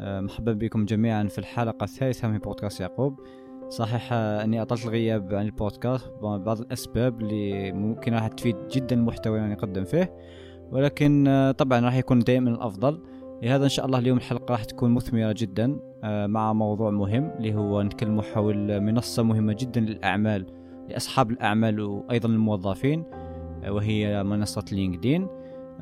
آه، مرحبا بكم جميعا في الحلقة الثالثة من بودكاست يعقوب. صحيح آه، أني أطلت الغياب عن البودكاست بعض الأسباب اللي ممكن راح تفيد جدا المحتوى اللي نقدم فيه ولكن آه، طبعا راح يكون دائما الأفضل. لهذا إن شاء الله اليوم الحلقة راح تكون مثمرة جدا مع موضوع مهم اللي هو نتكلم حول منصة مهمة جدا للأعمال لأصحاب الأعمال وأيضا الموظفين وهي منصة لينكدين.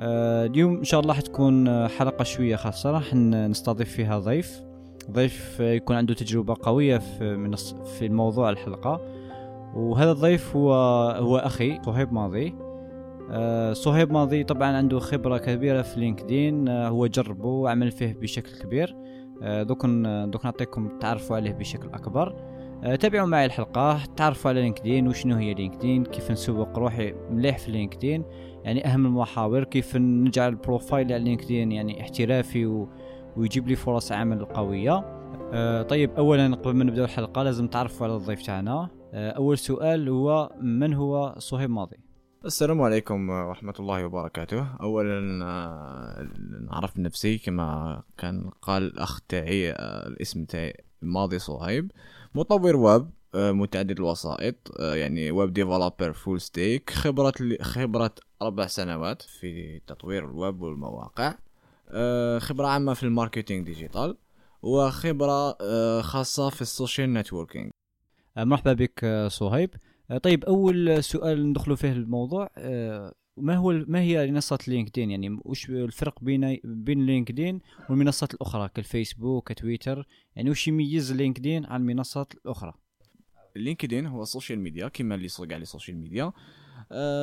اليوم إن شاء الله حتكون آه، حلقة شوية خاصة راح نستضيف فيها ضيف. ضيف آه، يكون عنده تجربة قوية في في الموضوع الحلقة. وهذا الضيف هو هو أخي صهيب ماضي. صهيب ماضي طبعا عنده خبرة كبيرة في LinkedIn هو جربه وعمل فيه بشكل كبير. دوك دوك نعطيكم تعرفوا عليه بشكل أكبر. تابعوا معي الحلقة تعرفوا على LinkedIn وشنو هي LinkedIn كيف نسوق روحي مليح في LinkedIn. يعني أهم المحاور كيف نجعل ال profile على LinkedIn يعني احترافي و... ويجيب لي فرص عمل قوية. أه طيب اولا قبل ما نبدأ الحلقة لازم تعرفوا على الضيف تاعنا. أه أول سؤال هو من هو صهيب ماضي؟ السلام عليكم ورحمة الله وبركاته. أولا آه، نعرف نفسي كما كان قال الأخ تاعي آه، الاسم تاعي ماضي صهيب. مطور ويب آه، متعدد الوسائط يعني web developer full stack خبرة خبرة أربع سنوات في تطوير الويب والمواقع. آه، خبرة عامة في ال marketing digital وخبرة آه، خاصة في ال social networking. آه، مرحبا بك صهيب. طيب أول سؤال ندخلوا فيه الموضوع ما هو ما هي منصة لينكدين؟ يعني وش الفرق بين بين لينكدين والمنصات الأخرى كالفيسبوك كتويتر؟ يعني وش يميز لينكدين عن المنصات الأخرى؟ لينكدين هو ال social media كما اللي يصدق على ال social media آه،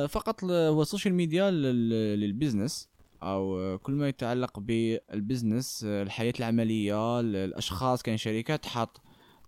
فقط هو ال social media لل business أو كل ما يتعلق بال business الحياة العملية الأشخاص كاين شركات تحط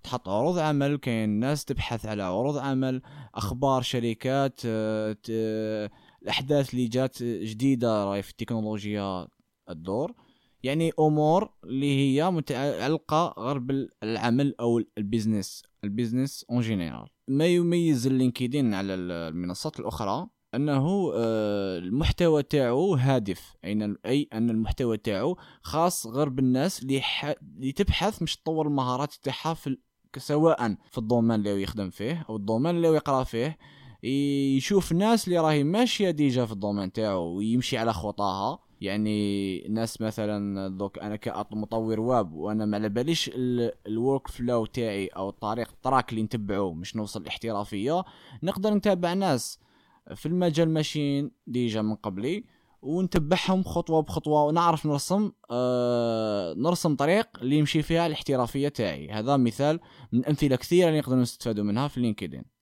تحط عروض عمل كاين ناس تبحث على عروض عمل أخبار شركات آه، الأحداث اللي جات جديدة راي في التكنولوجيا الدور. يعني أمور اللي هي متعلقة غير بالعمل أو ال business ال business en général. ما يميز اللينكدين على المنصات الأخرى أنه آه، المحتوى تاعو هادف. أي أن المحتوى تاعو خاص غير بالناس اللي تبحث مش تطور المهارات تاعها في سواء في ال domaine اللي يخدم فيه أو ال domaine اللي يقرأ فيه. يشوف ناس اللي راهي ماشية déjà في ال domaine تاعو ويمشي على خطاها. يعني ناس مثلا دوك أنا كمطور واب وأنا ما على باليش ال workflow تاعي أو الطريق ال track اللي نتبعه مش نوصل الاحترافيه نقدر نتابع ناس في المجال ماشيين déjà من قبلي ونتبعهم خطوة بخطوة ونعرف نرسم آه نرسم طريق اللي يمشي فيها الاحترافية تاعي. هذا مثال من أمثلة كثيرة اللي نقدر نستفادوا منها في لينكدين.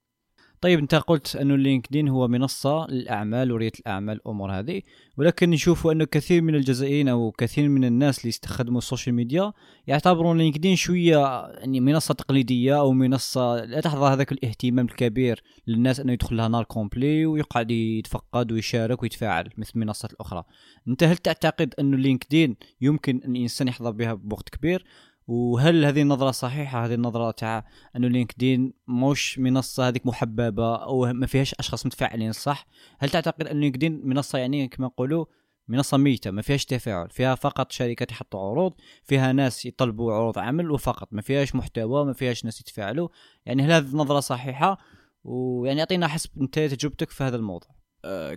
طيب انت قلت أنه لينكدين هو منصة للأعمال وريه الأعمال الأمور هذه ولكن نشوف انه كثير من الجزائريين أو كثير من الناس اللي يستخدموا ال social media يعتبرون لينكدين شوية يعني منصة تقليدية أو منصة لا تحظى هذاك الاهتمام الكبير للناس أنه يدخل لها نهار complet ويقعد يتفقد ويشارك ويتفاعل مثل المنصات الاخرى أنت هل تعتقد انه لينكدين يمكن أن الإنسان يحظى بها بوقت كبير؟ وهل هذه النظرة صحيحة؟ هذه النظرة تاع أنه لينكدين موش منصة هذيك محببة أو ما فيهاش أشخاص متفاعلين صح؟ هل تعتقد أن لينكدين منصة يعني كما نقولوا منصة ميتة ما فيهاش تفاعل فيها فقط شركات يحطوا عروض فيها ناس يطلبوا عروض عمل وفقط ما فيهاش محتوى ما فيهاش ناس يتفاعلوا؟ يعني هل هذه النظرة صحيحة؟ ويعني أعطينا حسب أنت تجربتك في هذا الموضوع.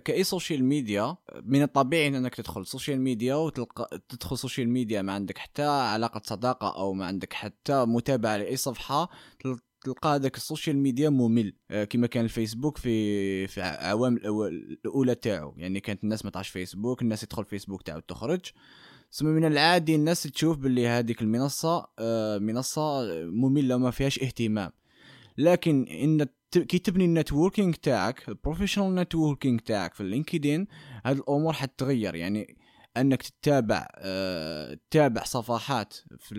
كأي social media من الطبيعي إنك تدخل social media وتلقى تدخل social media ما عندك حتى علاقة صداقة أو ما عندك حتى متابعة لأي صفحة تلقى هذاك ال social media ممل. آه، كما كان الفيسبوك في في عوام الأولى تاعو. يعني كانت الناس ما تعرفش فيسبوك الناس تدخل فيسبوك تعاود تخرج. ثم من العادي الناس تشوف باللي هذيك المنصة آه، منصة مملة ما فيهاش اهتمام. لكن إن كي تبني ال networking تاعك ال professional networking تاعك في اللينكدين هذه الأمور حتتغير. يعني أنك تتابع أه تتابع صفحات في,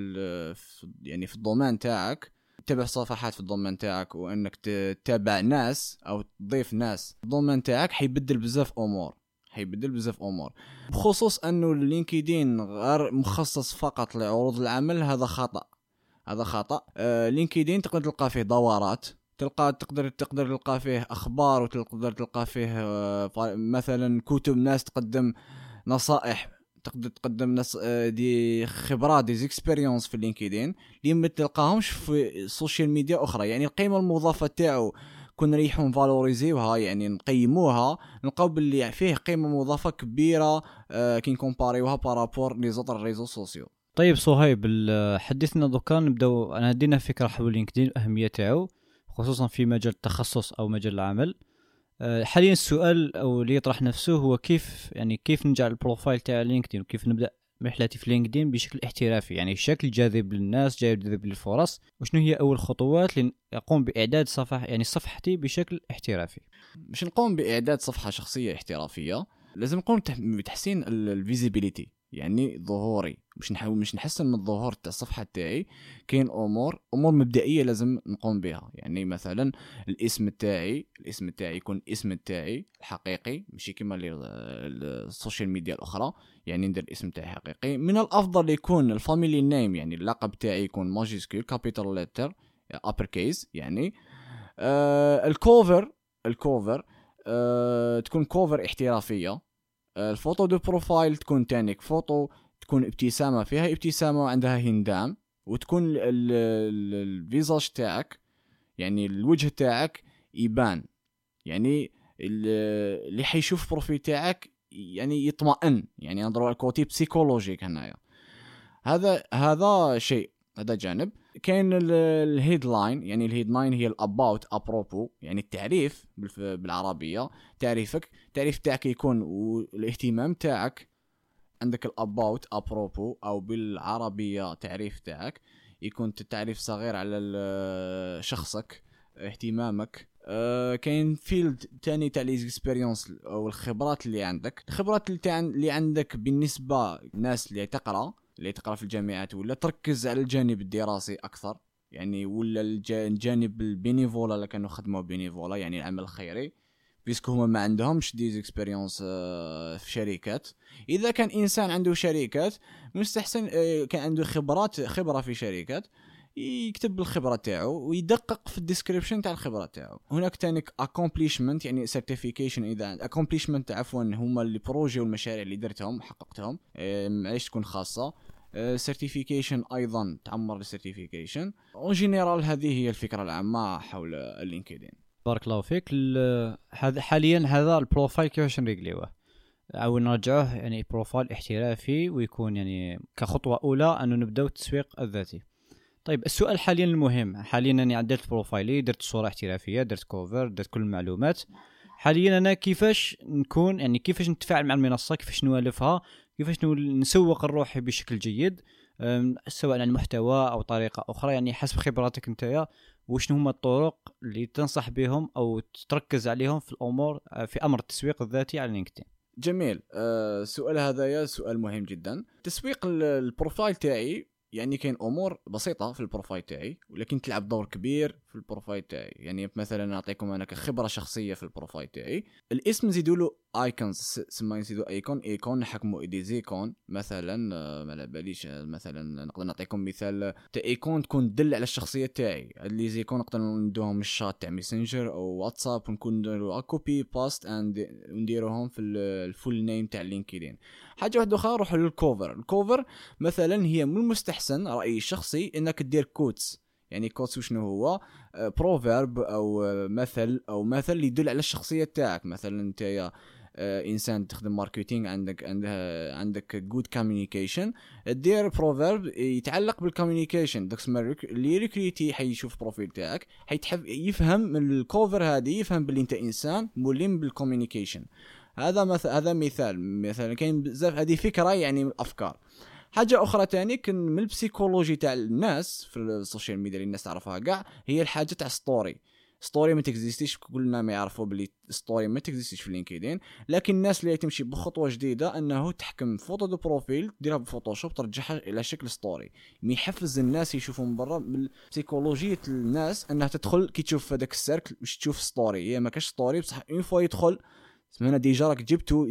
في يعني في ال domaine تاعك تتابع صفحات في ال domaine تاعك وأنك تتابع ناس أو تضيف ناس ال domaine تاعك حيبدل بزاف أمور. حيبدل بزاف أمور. بخصوص أنه اللينكدين غير مخصص فقط لعروض العمل هذا خطأ. هذا خطأ. آه لينكدين تقدر تلقى فيه دورات تلقى تقدر تقدر تلقى فيه أخبار وتقدر تلقى فيه آه، مثلا كتب ناس تقدم نصائح تقدر تقدم ناس آه، des خبرات des expériences في لينكدين اللي ما تلقاهمش في ال social media أخرى. يعني القيمة المضافة تاعو كون نريحو نفالوريزيوها يعني نقيموها نلقاو باللي فيه قيمة مضافة كبيرة آه، كي نكومباريوها par rapport les autres réseaux sociaux. طيب صهيب حدثنا دوكا نبدأو أنا دينا فكرة حول لينكدين الاهميه تاعو. خصوصا في مجال التخصص أو مجال العمل. أه، حاليا السؤال أو اللي يطرح نفسه هو كيف يعني كيف نجعل ال profile تاع لينكدين وكيف نبدأ رحلتي في لينكدين بشكل احترافي؟ يعني شكل جاذب للناس جاذب للفرص وشنو هي أول خطوات لأقوم بإعداد صفحه يعني صفحتي بشكل احترافي؟ باش نقوم بإعداد صفحة شخصية احترافية لازم نقوم تح- بتحسين ال visibilité يعني ظهوري. باش نحاول باش نحسن من الظهور تاع الصفحة تاعي كاين أمور أمور مبدئية لازم نقوم بها. يعني مثلا الاسم تاعي الاسم تاعي يكون الاسم تاعي الحقيقي ماشي كيما ال social media الأخرى يعني ندير الاسم تاعي حقيقي. من الأفضل يكون ال family name يعني اللقب تاعي يكون majuscule capital letter upper case يعني. آه ال cover ال cover آه تكون cover احترافية. آه ال photo de profil تكون تانيك فوتو تكون ابتسامة فيها ابتسامة وعندها هندام وتكون ال- ال- ال visage تاعك يعني الوجه تاعك يبان. يعني ال- اللي حيشوف profil تاعك يعني يطمئن. يعني نضرب ال côté psychologique هنايا. هذا هذا شيء هذا جانب. كاين ال headline يعني ال headline هي ال about à propos يعني التعريف بالعربية. تعريفك التعريف تاعك يكون والاهتمام تاعك عندك ال about à propos أو بالعربية تعريف تاعك. يكون تعريف صغير على شخصك اهتمامك. آه، كاين field تاني تاع les expériences أو الخبرات اللي عندك. الخبرات اللي, اللي عندك بالنسبة للناس اللي تقرأ اللي تقرأ في الجامعات ولا تركز على الجانب الدراسي أكثر؟ يعني ولا الج- الجانب ال bénévolat اللي كانوا خدموا bénévolat يعني العمل الخيري. parce que هما ما عندهمش des expériences في شركات. إذا كان إنسان عنده شركات مستحسن آه، كان عنده خبرات خبرة في شركات يكتب الخبرة تاعو ويدقق في ال description تاع الخبرة تاعو. هناك تانيك accomplishment يعني certification إذا accomplishment عفوا هما ال projets والمشاريع اللي درتهم وحققتهم آه، معليش تكون خاصة. certification أيضا تعمر ال certification en général هذه هي الفكرة العامة حول اللينكدين بارك الله فيك. هذا حاليا هذا ال profile كيفاش نريقليوه أو نرجعوه يعني profile احترافي ويكون يعني كخطوة أولى انه نبداو التسويق الذاتي. طيب السؤال حاليا المهم. حاليا أنا عدلت profile ي درت صورة احترافية درت cover درت كل المعلومات. حاليا أنا كيفاش نكون يعني كيفاش نتفاعل مع المنصة كيفاش نوالفها كيفاش نسوق لروحي بشكل جيد سواء عن محتوى أو طريقة أخرى يعني حسب خبراتك انت وشنو هما الطرق اللي تنصح بهم أو تركز عليهم في الأمور في أمر التسويق الذاتي على لينكدين؟ جميل. آه، السؤال هذايا سؤال مهم جدا. تسويق ال- ال profile تاعي يعني كاين أمور بسيطة في ال profile تاعي ولكن تلعب دور كبير في ال profile تاعي. يعني مثلا نعطيكم أنا كخبرة شخصية في ال profile تاعي. الاسم نزيدوا له icons سما نزيدوا icon icon نحكموا des icônes مثلا آه، ما على باليش آه، مثلا نقدر نعطيكم مثال تاع icon تكون تدل على الشخصية تاعي. les icônes نقدر ندوهم الشات تاع ميسنجر أو واتساب ونكون نديرو copy paste and ونديروهم في ال- ال full name تاع لينكدين حاجة واحدة أخرى نروحوا لل cover ال cover مثلا هي من المستحسن رأيي الشخصي إنك دير quotes يعني quotes وشنو هو؟ proverbe أو آه، مثل أو مثل يدل على الشخصية تاعك. مثلا أنت آه، إنسان تخدم marketing عندك عندها عندك good communication دير proverbe يتعلق بال communication داك ال rec- اللي recruter حيشوف profil تاعك حيتحب يفهم من ال cover هذه يفهم باللي أنت إنسان ملم بال communication هذا مثل هذا مثال. مثلا كاين بزاف هذه فكرة يعني من الأفكار. حاجة أخرى تاني كن من ال psychologie تاع الناس في ال social media اللي الناس تعرفها كاع هي الحاجة تاع story story ما تexistي ش كلنا ما يعرفوا بلي story ما تexistي ش في لينكدين لكن الناس اللي تمشي بخطوة جديدة إنه تحكم photo de profil ديرها ب Photoshop ترجعها إلى شكل story يحفز الناس يشوفوا من برا من psychologie الناس إنها تدخل كي تشوف هذاك ال cercle مش تشوف story هي ما كاش story بصح une fois يدخل هنا déjà راك جبتو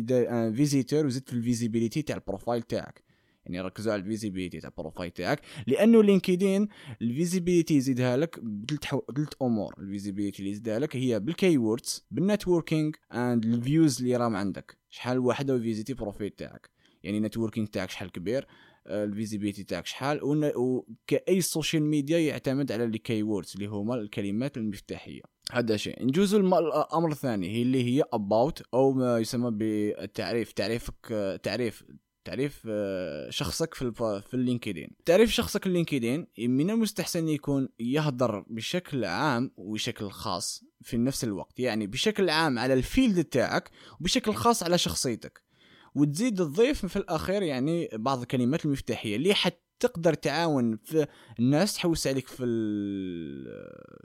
visiteur وزدت في ال visibilité تاع ال profile تاعك. يعني ركزوا على ال visibilité تاع ال profile تاعك لأنه لينكدين ال visibilité يزيدها لك بثلاث أمور. ال visibilité اللي يزيدها لك هي بال keywords بال networking and ال views اللي راهم عندك. شحال واحدة و visité profil تاعك؟ يعني networking تاعك شحال كبير ال visibilité تاعك شحال وكاي social media يعتمد على ال keywords اللي هما الكلمات المفتاحية. هذا شيء. نجوز الأمر الثاني هي اللي هي about أو ما يسمى بالتعريف تعريفك تعريف تعريف آه، شخصك في في اللينكدين. تعريف شخصك اللينكدين من المستحسن يكون يهضر بشكل عام وبشكل خاص في نفس الوقت. يعني بشكل عام على ال field تاعك وبشكل خاص على شخصيتك. وتزيد تضيف في الأخير يعني بعض الكلمات المفتاحية اللي حتقدر تعاون في الناس تحوس عليك في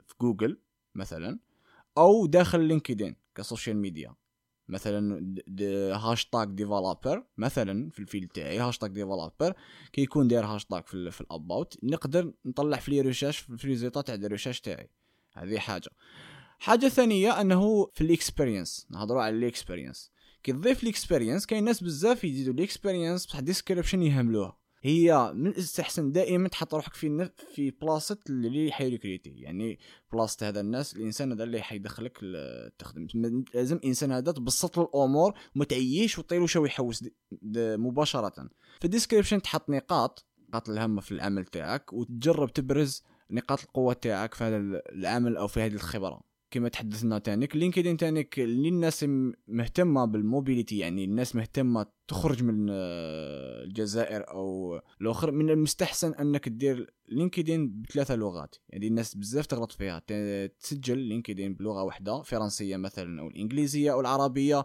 في جوجل مثلا أو داخل لينكدين ك social media. مثلا د- د- hashtag developer مثلا في ال field تاعي hashtag developer كي يكون داير هاشتاج في, في ال about نقدر نطلع في لي ريشاش في ال résultats تاع ال recherche تاعي. هذه حاجة. حاجة ثانية أنه في ال experience نهضروا على ال experience كي تضيف ال experience كاين ناس بزاف يزيدوا ال experience بصح description يهملوها. هي من المستحسن دائما تحط روحك في. في بلاصة اللي ح يrecruter يعني بلاصة هذا الناس الإنسان هذا اللي حيدخلك تخدم. لازم الإنسان هذا تبسط له الأمور وما تعيش وطولوش ويحوس د... د... مباشرة. في ال description تحط نقاط نقاط الهامه في العمل تاعك وتجرب تبرز نقاط القوة تاعك في هذا العمل أو في هذه الخبرة. كما تحدثنا تانيك لينكدين تانيك للناس مهتمة بال mobilité يعني الناس مهتمة تخرج من آه، الجزائر أو الآخر من المستحسن أنك دير لينكدين بثلاثة لغات. يعني الناس بزاف تغلط فيها. تسجل لينكدين بلغة واحدة فرنسية مثلا أو الإنجليزية أو العربية.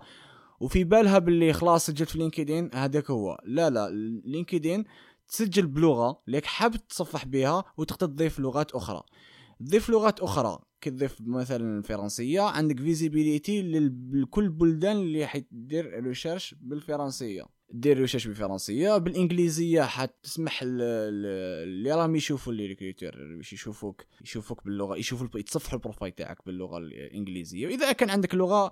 وفي بالها باللي خلاص سجلت في لينكدين هذاك هو. لا لا لينكدين تسجل بلغة لك حاب تصفح بها وتقدر تضيف لغات أخرى. تضيف لغات أخرى. كي تضيف مثلا الفرنسيه عندك visibilité لكل البلدان اللي حتدير recherche بالفرنسية. دير recherche بالفرنسية بالإنجليزية حتسمح اللي راهم يشوفوا اللي recruteurs باش يشوفوك يشوفوك باللغة يشوفوا يتصفحوا ال profile تاعك باللغة الإنجليزية. واذا كان عندك لغة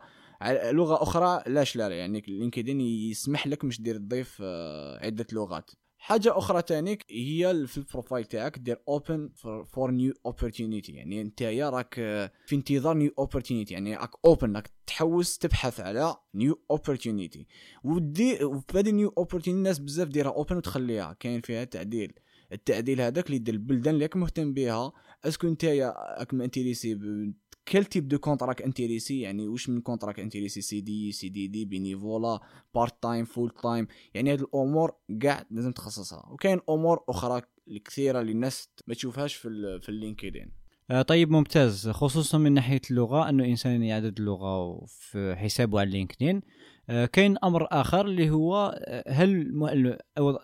لغة أخرى علاش لا يعني لينكدين يسمح لك مش دير تضيف آه، عدة لغات. حاجة أخرى تانيك هي في ال profile تاعك دير open for new opportunity يعني أنت يا راك آه، في انتظار new opportunity يعني راك open راك تحوس تبحث على new opportunity ودي وفي هذه new opportunity الناس بزاف ديرها open وتخليها. كاين فيها تعديل التعديل هذاك اللي يدير البلدان اللي راك مهتم بها. est-ce que أنت راك intéressé ب- quel type de contrat راك intéressé يعني واش من contrat راك intéressé CDI، CDD، bénévolat part time full time يعني هذه الأمور كاع لازم تخصصها. وكاين أمور أخرى الكثيره اللي الناس ما تشوفهاش في في ال LinkedIn. آه، طيب ممتاز. خصوصا من ناحية اللغة أنه انسان يعدد اللغة في حسابه على LinkedIn. آه، كاين أمر آخر اللي هو آه، هل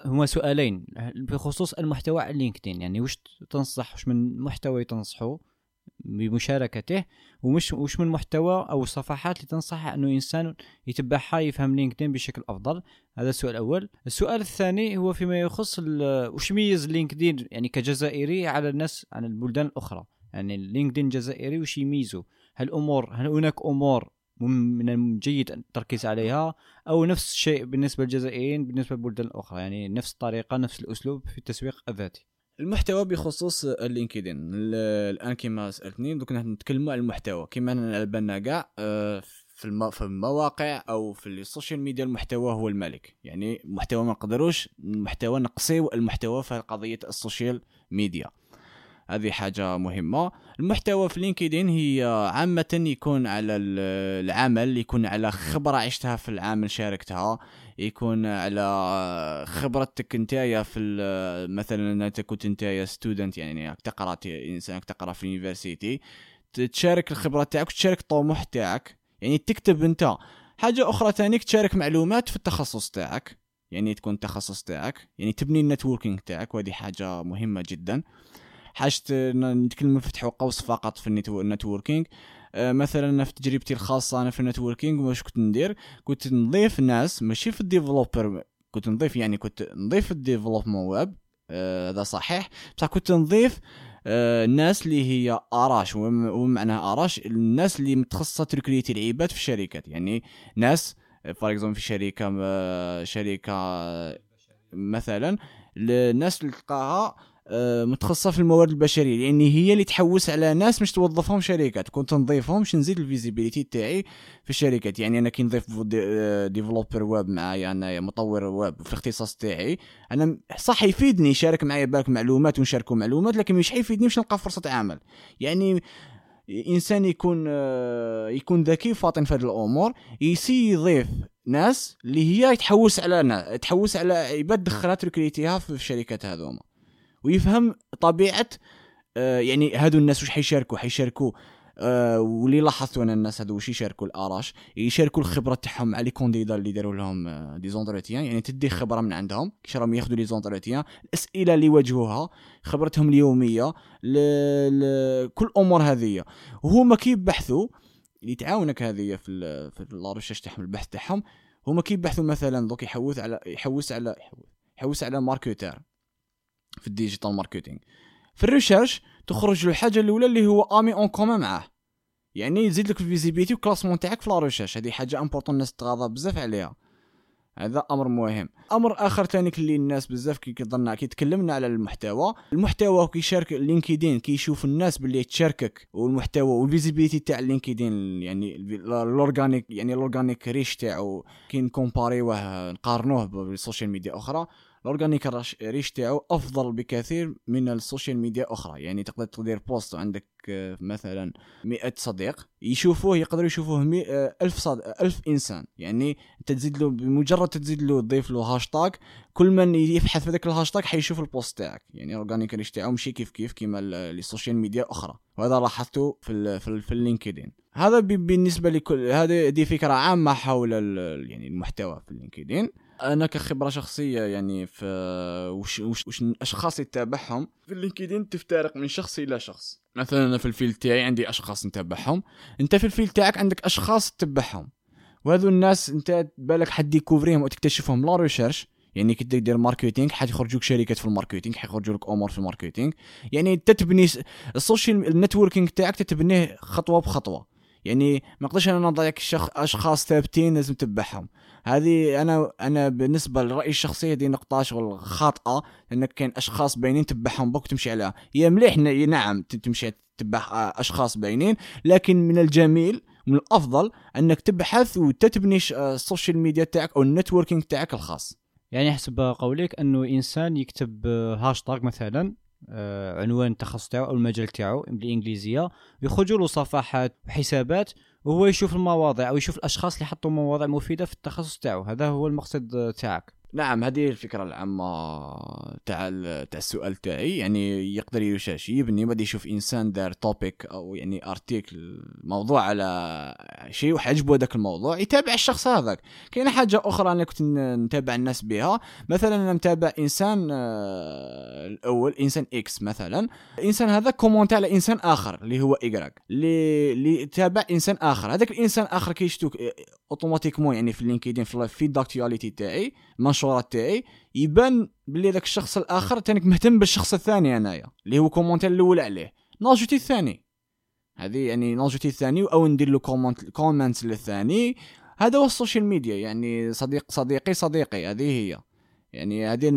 هما سؤالين بخصوص المحتوى على LinkedIn؟ يعني وش تنصح وش من محتوى تنصحه بمشاركته ومش وش من محتوى أو الصفحات اللي تنصح أنه إنسان يتبعها يفهم LinkedIn بشكل أفضل؟ هذا السؤال الأول. السؤال الثاني هو فيما يخص وش يميز LinkedIn يعني كجزائري على الناس عن البلدان الأخرى؟ يعني LinkedIn جزائري وش يميزه؟ هل امور هل هناك أمور من الجيد التركيز عليها أو نفس الشيء بالنسبة للجزائريين بالنسبة للبلدان الأخرى؟ يعني نفس الطريقة نفس الأسلوب في التسويق الذاتي. المحتوى بخصوص ال LinkedIn. ال- الآن كما سألتني دوك نتكلموا على المحتوى. كما على بالنا كاع آه، في في المواقع أو في ال social media المحتوى هو الملك. يعني المحتوى ما نقدروش المحتوى نقصيو المحتوى في قضية ال social media هذه حاجة مهمة. المحتوى في LinkedIn هي عامة يكون على ال- العمل يكون على خبرة عشتها في العمل شاركتها يكون على خبرتك نتايا في مثلا أنت كنت نتايا student يعني تقرأ إنسان تقرأ في ال université تشارك الخبرة تاعك وتشارك الطموح تاعك يعني تكتب أنت. حاجة أخرى تانيك تشارك معلومات في التخصص تاعك يعني تكون التخصص تاعك يعني تبني ال networking تاعك وهذه حاجة مهمة جدا. حاجة ن- نتكلم نفتحوا قوس فقط في ال netwo- ال networking آه، مثلا في تجربتي الخاصة أنا في ال networking واش كنت ندير؟ كنت نضيف ناس ماشي في ال développeur كنت نضيف يعني كنت نضيف ال développement web آه، هذا صحيح. بصح كنت نضيف آه، الناس اللي هي RH وم- ومعناها RH الناس اللي متخصصة ت recruter العباد في الشركات. يعني ناس par exemple في شركة آه، شركة آه، مثلا الناس اللي تلقاها آه، متخصصة في الموارد البشرية لأن هي اللي تحوس على ناس باش توظفهم شركات. كنت نضيفهم باش نزيد ال visibilité تاعي في الشركات. يعني أنا كي نضيف développeur web معايا انايا مطور ويب في الاختصاص تاعي أنا صح يفيدني يشارك معايا بالك معلومات ونشاركوا معلومات لكن مش حيفيدني باش نلقى فرصة عمل. يعني إنسان يكون آه، يكون ذكي وفاطن في هذه الأمور ي essayer يضيف ناس اللي هي تحوس على ناس تحوس على عباد دخلها ت recruter ها في الشركات هذوما. ويفهم طبيعة آه، يعني هادو الناس واش حيشاركوا حيشاركوا آه واللي لاحظتوا أنا الناس هذو واش يشاركوا ال RH يشاركوا الخبرة تاعهم مع les candidats اللي داروا لهم آه des entretiens يعني تدي خبرة من عندهم كيش راهم ياخذوا les entretiens الأسئلة اللي يواجهوها خبرتهم اليومية ل... ل... كل الأمور هذه وهما كيبحثوا اللي تعاونك هذه في ال... في ال recherche تاعهم البحث تاعهم هما كيبحثوا مثلا دوك يحوس على يحوس على يحوس على marketeur في ال digital marketing في ال recherche تخرج له الحاجة الأولى اللي هو ami en commun معاه. يعني يزيد لك ال visibilité و classement تاعك في la recherche هذه حاجة importante الناس تغاضى بزاف عليها. هذا أمر مهم. أمر آخر ثاني اللي الناس بزاف كي كظن كي تكلمنا على المحتوى. المحتوى كي يشارك LinkedIn. كي يشوف الناس باللي تشاركك. والمحتوى وال visibilité تاع LinkedIn. يعني ال organic يعني ال organic reach تاعو. كي ن comparer وه نقارنوه بال social media أخرى. ال organic reach تاعو أفضل بكثير من ال social media أخرى يعني تقدر تدير post وعندك آه، مثلا مئة صديق يشوفوه يقدروا يشوفوه مي... آه، ألف صد... ألف إنسان يعني تزيد له بمجرد تزيد له تضيف له هاشتاج كل من يبحث في ذاك الهاشتاج حيشوف ال post تاعك يعني ال organic reach تاعو مشي كيف كيف كيما ال social media أخرى وهذا لاحظته في ال... في. في ال LinkedIn هذا بالنسبة لكل هذه دي فكرة عامة حول. يعني المحتوى في ال LinkedIn أنا كخبرة شخصية يعني في وش, وش, وش الاشخاص اللي تتابعهم في ال LinkedIn تفترق من شخص إلى شخص. مثلا أنا في ال field تاعي عندي أشخاص نتابعهم أنت في ال field تاعك عندك أشخاص تتبعهم. وهذو الناس أنت بالك حت découvrir هم وتكتشفهم la recherche يعني كي دير marketing حيخرجوك شركات في ال marketing حيخرجوا لك أمور في ال marketing. يعني تتبني ال social ال networking تاعك تتبنيه خطوة بخطوة. يعني ما نقدرش أنا نضيعك أشخاص ثابتين لازم تتبعهم. هذه أنا أنا بالنسبة لرأيي الشخصي هذه نقطة شغل خاطئة لأنك كاين أشخاص باينين تتبعهم بوك تمشي عليها. هي مليح نعم تمشي تتبع أشخاص باينين لكن من الجميل من الأفضل أنك تبحث وتتبني ال social media تاعك أو ال networking تاعك الخاص. يعني حسب قولك أنه إنسان يكتب هاشتاج مثلا آه، عنوان التخصص تاعو أو المجال تاعو بالإنجليزية. ويخرجوا له صفحات وحسابات وهو يشوف المواضيع أو يشوف الأشخاص اللي حطوا مواضيع مفيدة في التخصص تاعو. هذا هو المقصد تاعك. نعم هذه الفكرة العامة تاع تاع السؤال تاعي. يعني يقدر يشاش يبني بعد يشوف إنسان دار توبيك أو يعني ارتيكل موضوع على شيء وحيعجبه هذاك الموضوع يتابع الشخص هذاك. كاينة حاجة أخرى أنا كنت نتابع الناس بها. مثلا أنا متابع إنسان آه، الأول إنسان إكس مثلا. الانسان هذا كومونت على إنسان آخر اللي هو ايكراك اللي اللي تابع إنسان آخر. هذاك الإنسان آخر كيشتوك اوتوماتيكمون يعني في اللينكدين في الفيد داكتواليتي تاعي المنشورات تاعي يبان بلي ذاك الشخص الآخر تانيك مهتم بالشخص الثاني أنايا اللي هو كومونتير الأول عليه. ناجوتي الثاني. هذه يعني ناجوتي الثاني أو ندير له كومنت كومنت للثاني. هذا هو ال social media يعني صديق صديقي صديقي هذه هي. يعني هذه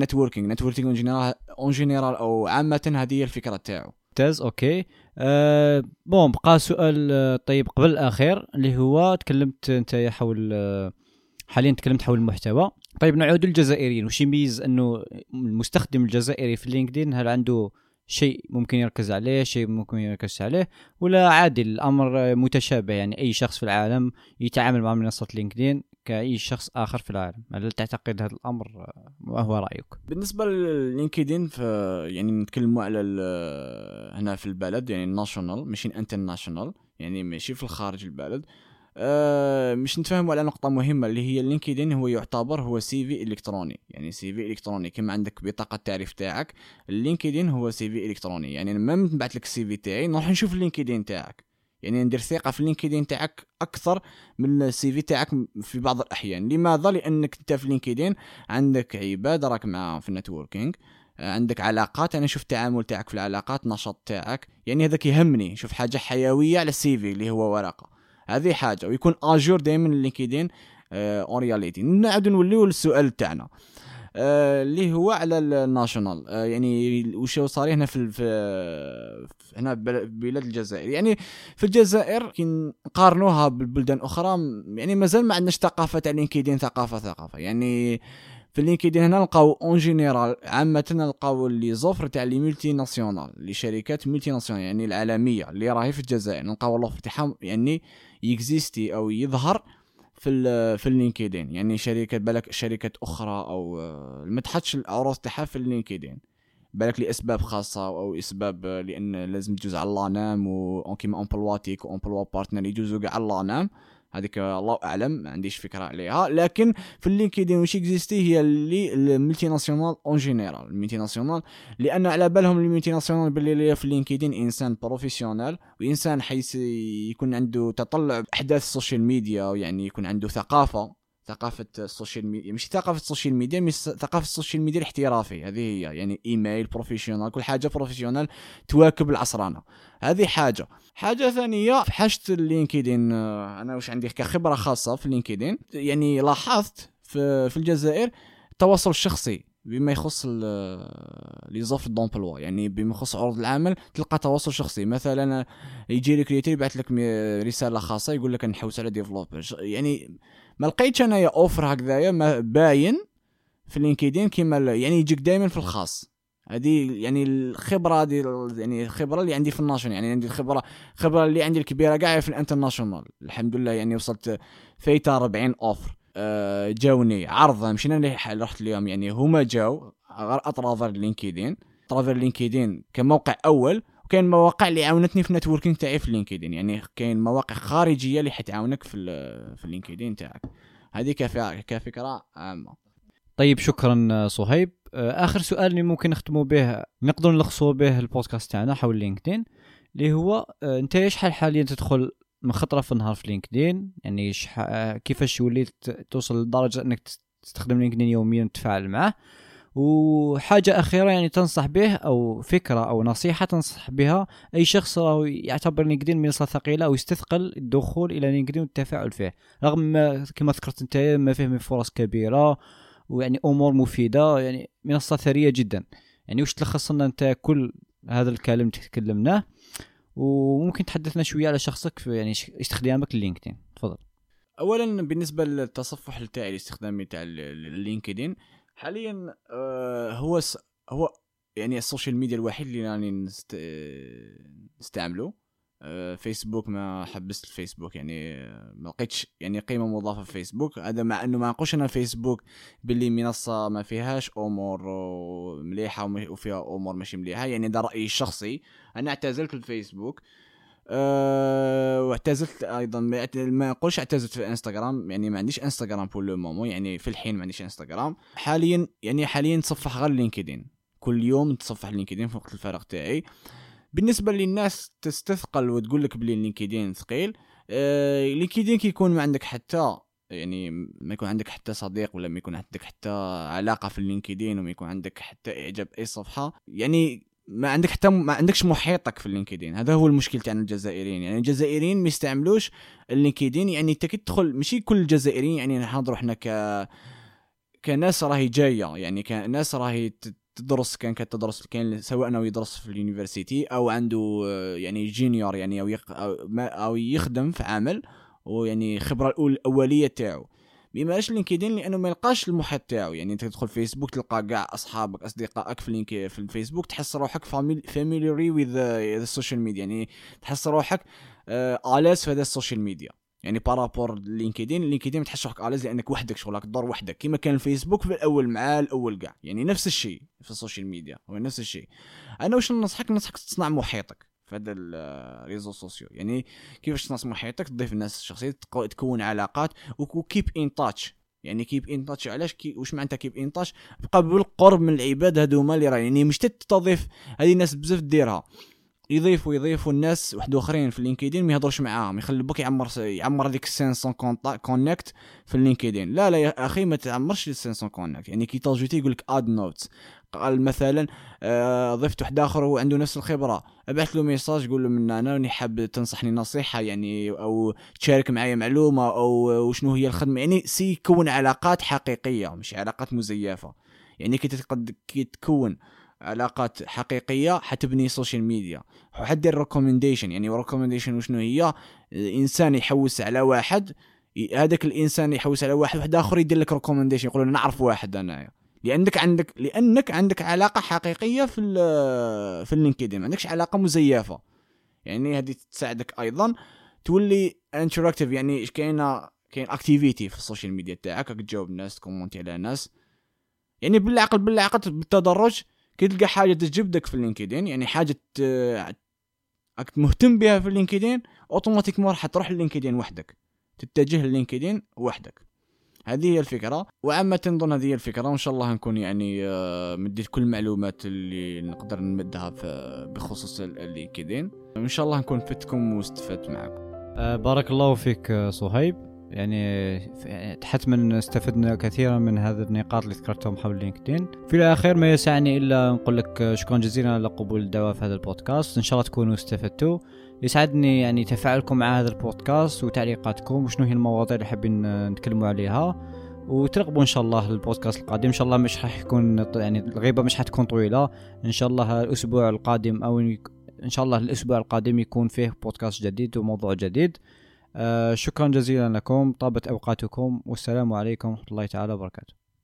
en général en général أو عامة هذه هي الفكرة تاعو. ممتاز OK. أه bon بقى سؤال آه، طيب قبل الأخير اللي هو تكلمت أنت حول آه، حاليا تكلمت حول المحتوى. طيب نعود للجزائريين. وش يميز أنه المستخدم الجزائري في لينكدين؟ هل عنده شيء ممكن يركز عليه شيء ممكن يركز عليه؟ ولا عادي الأمر متشابه يعني أي شخص في العالم يتعامل مع منصة لينكدين؟ كأي شخص آخر في العالم. هل تعتقد هذا الأمر ما هو رأيك؟ بالنسبة للينكدين يعني نتكلموا على هنا في البلد يعني ال national ماشي international يعني ماشي في الخارج البلد. أه مش نتفاهموا على نقطة مهمة اللي هي اللينكدين هو يعتبر هو CV إلكتروني. يعني CV إلكتروني كما عندك بطاقة التعريف تاعك اللينكدين هو CV إلكتروني. يعني لما نبعث لك ال CV تاعي نروح نشوف اللينكدين تاعك. يعني ندير ثقة في اللينكدين تاعك أكثر من ال CV تاعك في بعض الأحيان. لماذا؟ لأنك أنت في لينكدين عندك عباد راك مع في ال networking عندك علاقات. أنا شوف التعامل تاعك في العلاقات نشاط تاعك. يعني هذاك يهمني. شوف حاجة حيوية على ال CV اللي هو ورقة. هذه حاجة. ويكون à jour دائما اللينكدين en réalité نعاود نوليو للسؤال تاعنا. آه، اللي هو على ال national. آه، يعني وش صار هنا في في هنا بلاد الجزائر. يعني في الجزائر كي نقارنوها بالبلدان الاخرى يعني مازال ما عندناش ثقافة تاع لينكدين ثقافة ثقافة. يعني في لينكدين هنا نلقاو en général عامة نلقاو les offres تاع les multinationales لي شركات multinationales يعني العالمية اللي راهي في الجزائر. نلقاو l'offre تاعها يعني ي existe أو يظهر في في اللينكدين يعني شركات بالك شركات أخرى أو ما تحطش العروض تاعها في اللينكدين بالك لأسباب خاصة أو أسباب لأن لازم تجوز على l'ANEM و كيما Emploitic و Emploi Partner يجوزوا كاع على l'ANEM هذيك الله أعلم ما عنديش فكرة عليها. لكن في اللينكدين واش existe؟ هي اللي ال multinationales en général. ال multinationales لأن على بالهم ال multinationales باللي في اللينكدين إنسان professionnel وإنسان حيث يكون عنده تطلع أحداث ال social media يعني يكون عنده ثقافة. ثقافة ال social media مش ثقافة ال social media مش ثقافة ال social media الاحترافي هذه هي يعني email professional كل حاجة professional تواكب العصرانه هذه حاجة. حاجة ثانية حاجة اللينكدين آه، أنا واش عندي؟ كخبرة خاصة في اللينكدين يعني لاحظت في, في الجزائر التواصل الشخصي بما يخص les offres d'emploi يعني بما يخص عروض العمل تلقى تواصل شخصي. مثلا يجي لك recruiter يبعث لك رسالة خاصة يقول لك نحوس على developer يعني ما لقيتش انايا offre هكذايا باين في لينكدين كيما يعني يجيك دائما في الخاص. هذه يعني الخبرة دي يعني الخبرة اللي عندي في ال national يعني عندي الخبره الخبرة اللي عندي الكبيرة كاع في ال international. الحمد لله يعني وصلت فايتة 40 offres. أه جاوني عرضة مشينا اللي رحت اليوم يعني هما جاو à travers لينكدين. à travers لينكدين كموقع أول وكاين مواقع اللي عاونتني في ال networking تاعي في لينكدين. يعني كاين مواقع خارجية اللي حتعاونك في في اللينكدين تاعك. هذه كفكرة عامة. طيب شكرا صهيب. آه، آخر سؤال اللي ممكن نختموا به نقدر نلخصوا به البودكاست تاعنا حول لينكدين اللي هو آه، أنت شحال حاليا تدخل من خطره في النهار في لينكدين؟ يعني آه، كيفاش وليت توصل لدرجة إنك تستخدم لينكدين يوميا وتتفاعل معه؟ وحاجة أخيرة يعني تنصح به أو فكرة أو نصيحة تنصح بها أي شخص راهو يعتبر لينكدين منصة ثقيلة أو يستثقل الدخول إلى لينكدين والتفاعل فيه. رغم ما كما ذكرت أنت ما فيه من فرص كبيرة ويعني أمور مفيدة يعني منصة ثرية جدا. يعني وش تلخص لنا أنت كل هذا الكلام اللي تكلمناه؟ وممكن تحدثنا شوية على شخصك في يعني استخدامك للينكدين. تفضل. اولا بالنسبة للتصفح تاعي الاستخدامي تاع اللينكدين حاليا آه هو س... هو يعني ال social media الوحيد اللي راني نست... نستعمله. آه فيسبوك ما حبست الفيسبوك. يعني ما لقيتش يعني قيمة مضافة في فيسبوك. هذا مع إنه ما نقولش أنا فيسبوك باللي منصة ما فيهاش أمور مليحة وفيها أمور ماشي مليحة. يعني ده رأيي الشخصي أنا اعتزلت الفيسبوك. أه واعتزلت أيضا. ما نقولش اعتزلت في إنستغرام يعني ما عنديش إنستغرام pour le moment يعني في الحين ما عنديش إنستغرام. حاليا يعني حاليا نتصفح غير لينكدين. كل يوم نتصفح لينكدين في وقت الفراغ تاعي. بالنسبة للناس تستثقل وتقول لك بلي لينكدين ثقيل أه لينكدين كيكون ما عندك حتى يعني ما يكون عندك حتى صديق ولا ما يكون عندك حتى علاقة في اللينكدين وما يكون عندك حتى إعجاب أي صفحة. يعني ما عندك حتى ما عندكش محيطك في اللينكدين. هذا هو المشكل تاع الجزائريين. يعني الجزائريين ما يستعملوش اللينكدين. يعني انت كي تدخل ماشي كل الجزائريين يعني نحضروا إحنا ك كناس راهي جاية. يعني كناس راهي تدرس كان كتدرس كان سواء أنه يدرس في ال université أو عنده يعني junior يعني أو يق... أو, ما أو يخدم في عمل ويعني خبرة الأولية تاعو. بيماش لينكدين؟ لأنه ما يلقاش المحيط تاعو. يعني أنت تدخل فيسبوك تلقى كاع أصحابك أصدقائك في لينك في الفيسبوك تحس روحك familiar with ال social media يعني تحس روحك à l'aise في هذا ال social media. يعني par rapport LinkedIn LinkedIn تحس روحك à l'aise لأنك وحدك شغلك تدور وحدك. كما كان الفيسبوك في الأول مع الأول كاع يعني نفس الشيء في ال social media هو نفس الشيء. أنا واش ننصحك؟ ننصحك تصنع محيطك. في هذا ال réseaux sociaux. يعني كيفاش تصنع محيطك تضيف الناس الشخصيه تكون علاقات و keep in touch يعني keep in touch علاش؟ كي واش معناتها keep in touch بقى بالقرب من العباد هذوما اللي راه يعني مش تستضيف هذه الناس بزاف ديرها. يضيفوا يضيفوا الناس واحد آخرين في ال LinkedIn ما يهضروش معاهم. يخلي بوك يعمر يعمر هذيك 500 connect في ال LinkedIn لا لا يا أخي ما تعمرش 500 connect يعني كي t'ajouter يقول لك add notes قال مثلا آه ضفت واحد آخر هو عنده نفس الخبرة. ابعث له message قول له من أنا راني حاب تنصحني نصيحة يعني أو تشارك معايا معلومة أو شنو هي الخدمة. يعني essaie يكون علاقات حقيقية مش علاقات مزيفة. يعني كي تقد كي تكون علاقات حقيقية حتبني social media وحدير recommendation يعني recommendation وشنو هي؟ انسان يحوس على واحد هذاك الإنسان يحوس على واحد واحد آخر يدير لك recommendation يقول نعرف واحد انايا لأنك عندك لأنك عندك علاقة حقيقية في في ال LinkedIn ما عندكش علاقة مزيفة. يعني هذه تساعدك أيضا تولي interactif يعني كاينة كاين activité في ال social media تاعك تجاوب الناس ت commenter على ناس. يعني بالعقل بالعقل بالتدرج تلقى حاجة تجبدك في ال LinkedIn يعني حاجة مهتم بها في ال LinkedIn automatique راح تروح ال LinkedIn وحدك تتجه لل LinkedIn وحدك. هذه هي الفكرة. وعامة نظن هذه هي الفكرة وإن شاء الله نكون يعني آه، مديت كل المعلومات اللي نقدر نمدها بخصوص ال LinkedIn إن شاء الله نكون فدتكم واستفدت معكم. آه، بارك الله فيك آه، صهيب. يعني حتما استفدنا كثيرا من هذه النقاط اللي ذكرتهم حول لينكدين. في الاخير ما يسعني إلا نقول لك شكرا جزيلا على قبول الدعوه في هذا البودكاست. إن شاء الله تكونوا استفدتوا. يسعدني يعني تفاعلكم مع هذا البودكاست وتعليقاتكم وشنو هي المواضيع اللي حابين نتكلموا عليها. وترقبوا إن شاء الله البودكاست القادم. إن شاء الله مش راح يكون يعني الغيبة مش حتكون طويلة. إن شاء الله الأسبوع القادم أو إن شاء الله الأسبوع القادم يكون فيه بودكاست جديد وموضوع جديد. شكرا جزيلا لكم طابت أوقاتكم والسلام عليكم ورحمة الله تعالى وبركاته.